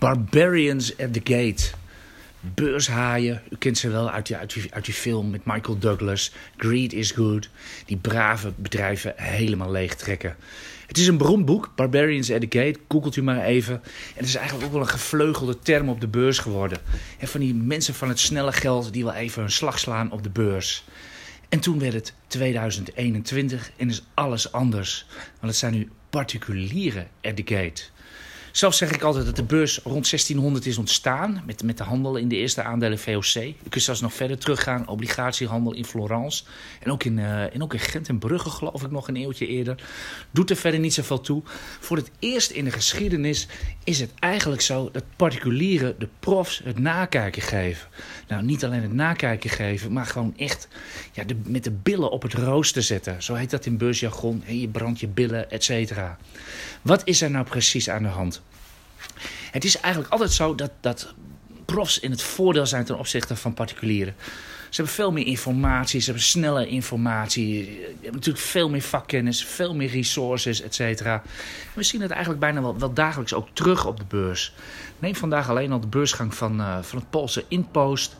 Barbarians at the Gate. Beurshaaien, u kent ze wel uit die, uit, die, uit die film met Michael Douglas. Greed is good. Die brave bedrijven helemaal leeg trekken. Het is een beroemd boek, Barbarians at the Gate. Googelt u maar even. En het is eigenlijk ook wel een gevleugelde term op de beurs geworden. En van die mensen van het snelle geld die wel even een slag slaan op de beurs. En toen werd het 2021 en is alles anders. Want het zijn nu particulieren at the gate. Zelf zeg ik altijd dat de beurs rond 1600 is ontstaan met, met de handel in de eerste aandelen VOC. Je kunt zelfs nog verder teruggaan, obligatiehandel in Florence. En ook in, uh, ook in Gent en Brugge geloof ik nog een eeuwtje eerder. Doet er verder niet zoveel toe. Voor het eerst in de geschiedenis is het eigenlijk zo dat particulieren de profs het nakijken geven. Nou, niet alleen het nakijken geven, maar gewoon echt ja, de, met de billen op het rooster zetten. Zo heet dat in beursjargon. je brandt je billen, et cetera. Wat is er nou precies aan de hand? Het is eigenlijk altijd zo dat, dat profs in het voordeel zijn ten opzichte van particulieren. Ze hebben veel meer informatie, ze hebben snelle informatie. Ze hebben natuurlijk veel meer vakkennis, veel meer resources, et cetera. We zien het eigenlijk bijna wel, dagelijks ook terug op de beurs. Neem vandaag alleen al de beursgang van, uh, van het Poolse Inpost.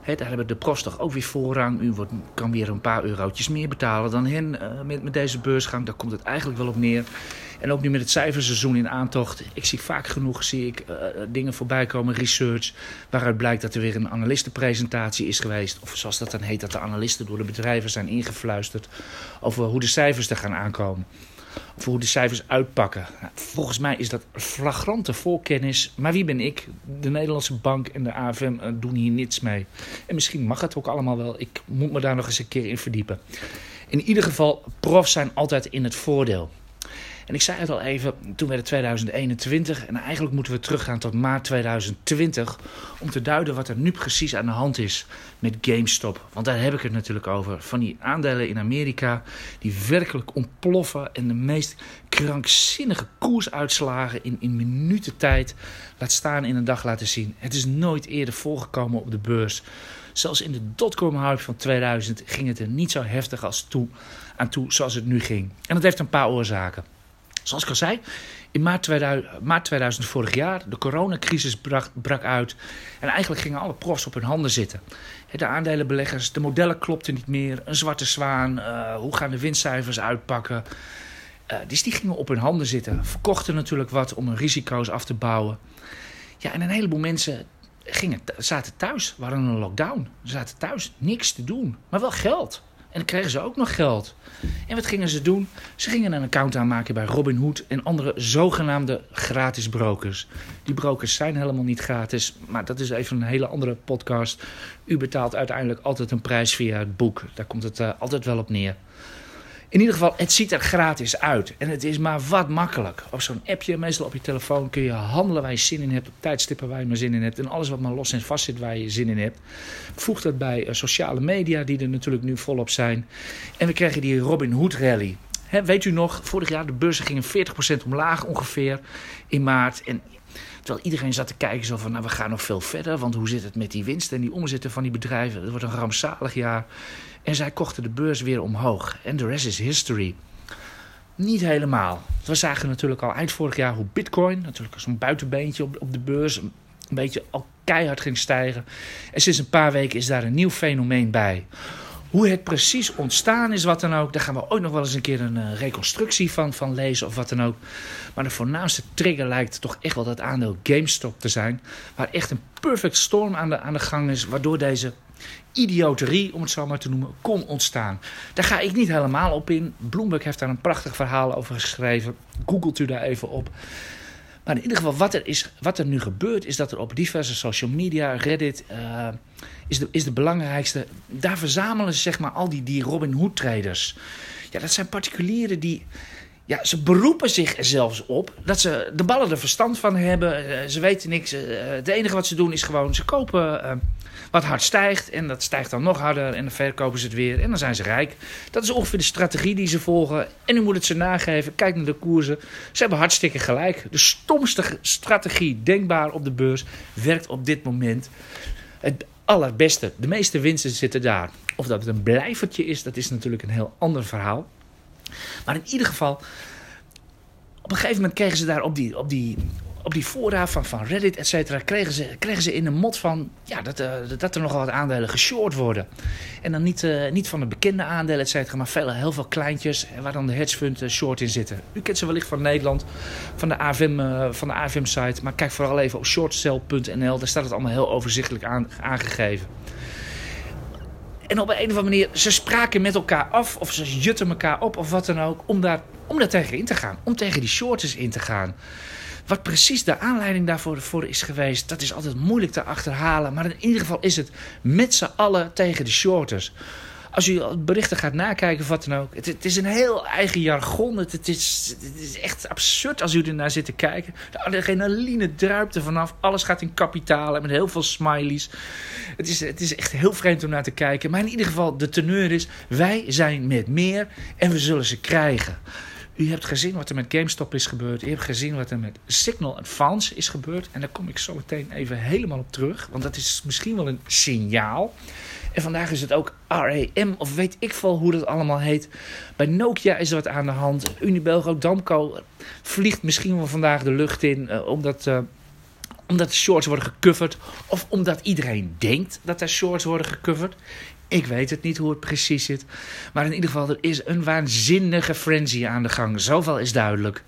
He, daar hebben de profs toch ook weer voorrang. U wordt, kan weer een paar eurotjes meer betalen dan hen uh, met, met deze beursgang. Daar komt het eigenlijk wel op neer. En ook nu met het cijferseizoen in aantocht. Ik zie vaak genoeg zie ik, uh, dingen voorbij komen, research. Waaruit blijkt dat er weer een analistenpresentatie is geweest. Of zoals dat dan heet, dat de analisten door de bedrijven zijn ingefluisterd. Over hoe de cijfers er gaan aankomen. Of hoe de cijfers uitpakken. Nou, volgens mij is dat flagrante voorkennis. Maar wie ben ik? De Nederlandse Bank en de AFM uh, doen hier niets mee. En misschien mag het ook allemaal wel. Ik moet me daar nog eens een keer in verdiepen. In ieder geval, profs zijn altijd in het voordeel. En ik zei het al even, toen werd het 2021 en eigenlijk moeten we teruggaan tot maart 2020 om te duiden wat er nu precies aan de hand is met GameStop. Want daar heb ik het natuurlijk over. Van die aandelen in Amerika die werkelijk ontploffen en de meest krankzinnige koersuitslagen in, in minuten tijd laat staan in een dag laten zien. Het is nooit eerder voorgekomen op de beurs. Zelfs in de dotcom hype van 2000 ging het er niet zo heftig als toe, aan toe zoals het nu ging. En dat heeft een paar oorzaken. Zoals ik al zei, in maart 2000, maart 2000 vorig jaar, de coronacrisis brak, uit. En eigenlijk gingen alle profs op hun handen zitten. De aandelenbeleggers, de modellen klopten niet meer. Een zwarte zwaan, uh, hoe gaan de winstcijfers uitpakken? Uh, dus die gingen op hun handen zitten. Verkochten natuurlijk wat om hun risico's af te bouwen. Ja, en een heleboel mensen gingen, zaten thuis, waren in een lockdown. Ze zaten thuis, niks te doen, maar wel geld. En dan kregen ze ook nog geld. En wat gingen ze doen? Ze gingen een account aanmaken bij Robinhood en andere zogenaamde gratis brokers. Die brokers zijn helemaal niet gratis, maar dat is even een hele andere podcast. U betaalt uiteindelijk altijd een prijs via het boek. Daar komt het uh, altijd wel op neer. In ieder geval, het ziet er gratis uit. En het is maar wat makkelijk. Op zo'n appje, meestal op je telefoon, kun je handelen waar je zin in hebt. Op tijdstippen waar je maar zin in hebt. En alles wat maar los en vast zit waar je zin in hebt. Voeg dat bij uh, sociale media, die er natuurlijk nu volop zijn. En we krijgen die Robin Hood rally. Weet u nog, vorig jaar de beurzen gingen 40% omlaag ongeveer in maart. En Terwijl iedereen zat te kijken zo van, nou we gaan nog veel verder. Want hoe zit het met die winst en die omzetten van die bedrijven? Het wordt een rampzalig jaar. En zij kochten de beurs weer omhoog. En the rest is history. Niet helemaal. We zagen natuurlijk al eind vorig jaar hoe bitcoin, natuurlijk zo'n buitenbeentje op, op de beurs, een beetje al keihard ging stijgen. En sinds een paar weken is daar een nieuw fenomeen bij. Hoe het precies ontstaan is, wat dan ook, daar gaan we ooit nog wel eens een keer een uh, reconstructie van, van lezen of wat dan ook. Maar de voornaamste trigger lijkt toch echt wel dat aandeel GameStop te zijn. Waar echt een perfect storm aan de, aan de gang is, waardoor deze idioterie, om het zo maar te noemen, kon ontstaan. Daar ga ik niet helemaal op in. Bloomberg heeft daar een prachtig verhaal over geschreven. Googelt u daar even op. Maar in ieder geval, wat er, is, wat er nu gebeurt, is dat er op diverse social media, Reddit, uh, is, de, is de belangrijkste. Daar verzamelen ze zeg maar al die, die Robin Hood traders. Ja, dat zijn particulieren die. Ja, ze beroepen zich er zelfs op dat ze de ballen er verstand van hebben. Ze weten niks. Het enige wat ze doen is gewoon, ze kopen uh, wat hard stijgt. En dat stijgt dan nog harder en dan verkopen ze het weer. En dan zijn ze rijk. Dat is ongeveer de strategie die ze volgen. En u moet het ze nageven. Kijk naar de koersen. Ze hebben hartstikke gelijk. De stomste strategie denkbaar op de beurs werkt op dit moment. Het allerbeste. De meeste winsten zitten daar. Of dat het een blijvertje is, dat is natuurlijk een heel ander verhaal. Maar in ieder geval, op een gegeven moment kregen ze daar op die, op die, op die fora van, van Reddit, et cetera, kregen ze, kregen ze in de mot van ja, dat, uh, dat er nogal wat aandelen geshort worden. En dan niet, uh, niet van de bekende aandelen, et cetera, maar veel, heel veel kleintjes waar dan de hedgefund short in zitten. U kent ze wellicht van Nederland, van de AFM, uh, van de AFM site, maar kijk vooral even op shortsell.nl, daar staat het allemaal heel overzichtelijk aan, aangegeven. En op een of andere manier, ze spraken met elkaar af of ze jutten elkaar op of wat dan ook, om daar, om daar tegen in te gaan, om tegen die shorters in te gaan. Wat precies de aanleiding daarvoor voor is geweest, dat is altijd moeilijk te achterhalen. Maar in ieder geval is het met z'n allen tegen de shorters. Als u berichten gaat nakijken wat dan ook. Het, het is een heel eigen jargon. Het, het, is, het is echt absurd als u ernaar zit te kijken. De adrenaline druipt er vanaf. Alles gaat in kapitalen met heel veel smileys. Het is, het is echt heel vreemd om naar te kijken. Maar in ieder geval, de teneur is... wij zijn met meer en we zullen ze krijgen. U hebt gezien wat er met GameStop is gebeurd. U hebt gezien wat er met Signal Advance is gebeurd. En daar kom ik zo meteen even helemaal op terug. Want dat is misschien wel een signaal. En vandaag is het ook RAM, of weet ik veel hoe dat allemaal heet. Bij Nokia is er wat aan de hand. Unibelgo Damco vliegt misschien wel vandaag de lucht in. Uh, omdat, uh, omdat shorts worden gecoverd. Of omdat iedereen denkt dat er shorts worden gecoverd. Ik weet het niet hoe het precies zit. Maar in ieder geval, er is een waanzinnige frenzy aan de gang. Zoveel is duidelijk.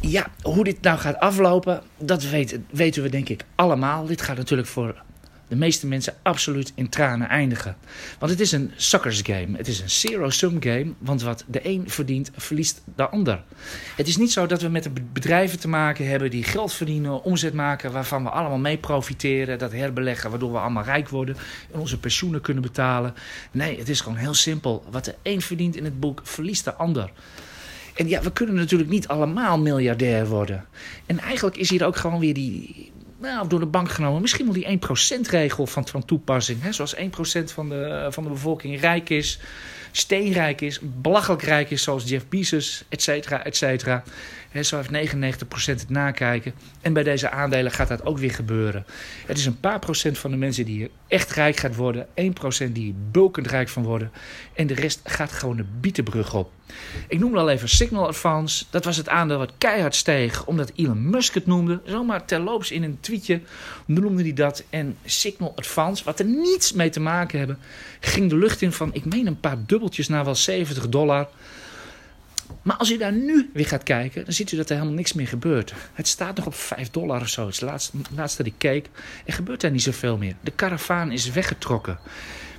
Ja, hoe dit nou gaat aflopen, dat weten we denk ik allemaal. Dit gaat natuurlijk voor de meeste mensen absoluut in tranen eindigen. Want het is een suckers game. Het is een zero-sum game. Want wat de een verdient, verliest de ander. Het is niet zo dat we met bedrijven te maken hebben die geld verdienen, omzet maken, waarvan we allemaal mee profiteren, dat herbeleggen, waardoor we allemaal rijk worden en onze pensioenen kunnen betalen. Nee, het is gewoon heel simpel. Wat de een verdient in het boek, verliest de ander. En ja, we kunnen natuurlijk niet allemaal miljardair worden. En eigenlijk is hier ook gewoon weer die, nou, door de bank genomen misschien wel die 1%-regel van, van toepassing. Hè? Zoals 1% van de, van de bevolking rijk is, steenrijk is, belachelijk rijk is, zoals Jeff Bezos, et cetera, et cetera. Zo heeft 99% het nakijken. En bij deze aandelen gaat dat ook weer gebeuren. Het is een paar procent van de mensen die hier echt rijk gaat worden. 1% die bulkend rijk van worden. En de rest gaat gewoon de bietenbrug op. Ik noemde al even Signal Advance. Dat was het aandeel wat keihard steeg. Omdat Elon Musk het noemde. Zomaar terloops in een tweetje noemde hij dat. En Signal Advance, wat er niets mee te maken hebben, ging de lucht in van, ik meen een paar dubbeltjes naar wel 70 dollar. Maar als u daar nu weer gaat kijken, dan ziet u dat er helemaal niks meer gebeurt. Het staat nog op 5 dollar of zo. Het laatste, laatste ik keek. Er gebeurt daar niet zoveel meer. De karavaan is weggetrokken.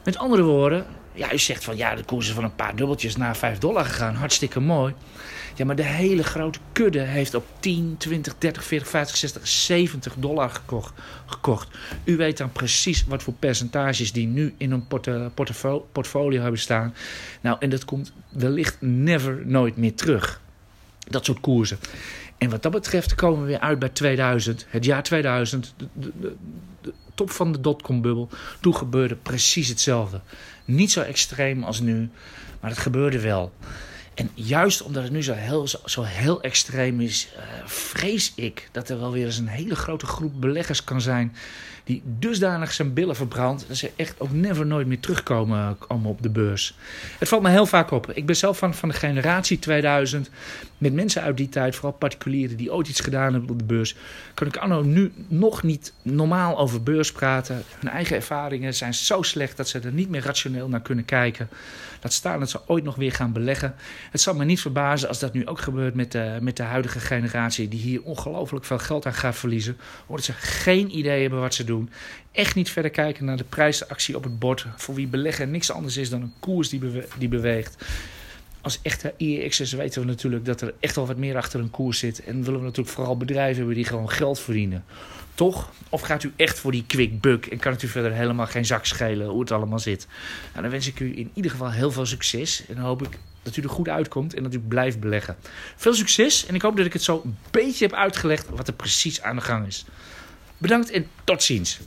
Met andere woorden, ja, u zegt van ja, de koers is van een paar dubbeltjes naar 5 dollar gegaan. Hartstikke mooi. Ja, maar de hele grote kudde heeft op 10, 20, 30, 40, 50, 60, 70 dollar gekocht. gekocht. U weet dan precies wat voor percentages die nu in een portfolio, hebben staan. Nou, en dat komt wellicht never, nooit meer terug. Dat soort koersen. En wat dat betreft komen we weer uit bij 2000. Het jaar 2000, de, de, de top van de dotcom-bubbel. Toen gebeurde precies hetzelfde. Niet zo extreem als nu, maar het gebeurde wel. En juist omdat het nu zo heel, zo, heel extreem is, uh, vrees ik dat er wel weer eens een hele grote groep beleggers kan zijn die dusdanig zijn billen verbrandt dat ze echt ook never nooit meer terugkomen komen op de beurs. Het valt me heel vaak op. Ik ben zelf van, van de generatie 2000, met mensen uit die tijd, vooral particulieren die ooit iets gedaan hebben op de beurs, kan ik anno nu nog niet normaal over beurs praten. Hun eigen ervaringen zijn zo slecht dat ze er niet meer rationeel naar kunnen kijken. Laat staan dat ze ooit nog weer gaan beleggen. Het zal me niet verbazen als dat nu ook gebeurt met de, met de huidige generatie, die hier ongelooflijk veel geld aan gaat verliezen, omdat ze geen idee hebben wat ze doen. Echt niet verder kijken naar de prijsactie op het bord, voor wie beleggen niks anders is dan een koers die, die beweegt als echte IEX'ers weten we natuurlijk dat er echt wel wat meer achter een koers zit. En willen we natuurlijk vooral bedrijven hebben die gewoon geld verdienen. Toch? Of gaat u echt voor die quick buck en kan het u verder helemaal geen zak schelen hoe het allemaal zit? Nou, dan wens ik u in ieder geval heel veel succes. En hoop ik dat u er goed uitkomt en dat u blijft beleggen. Veel succes en ik hoop dat ik het zo een beetje heb uitgelegd wat er precies aan de gang is. Bedankt en tot ziens.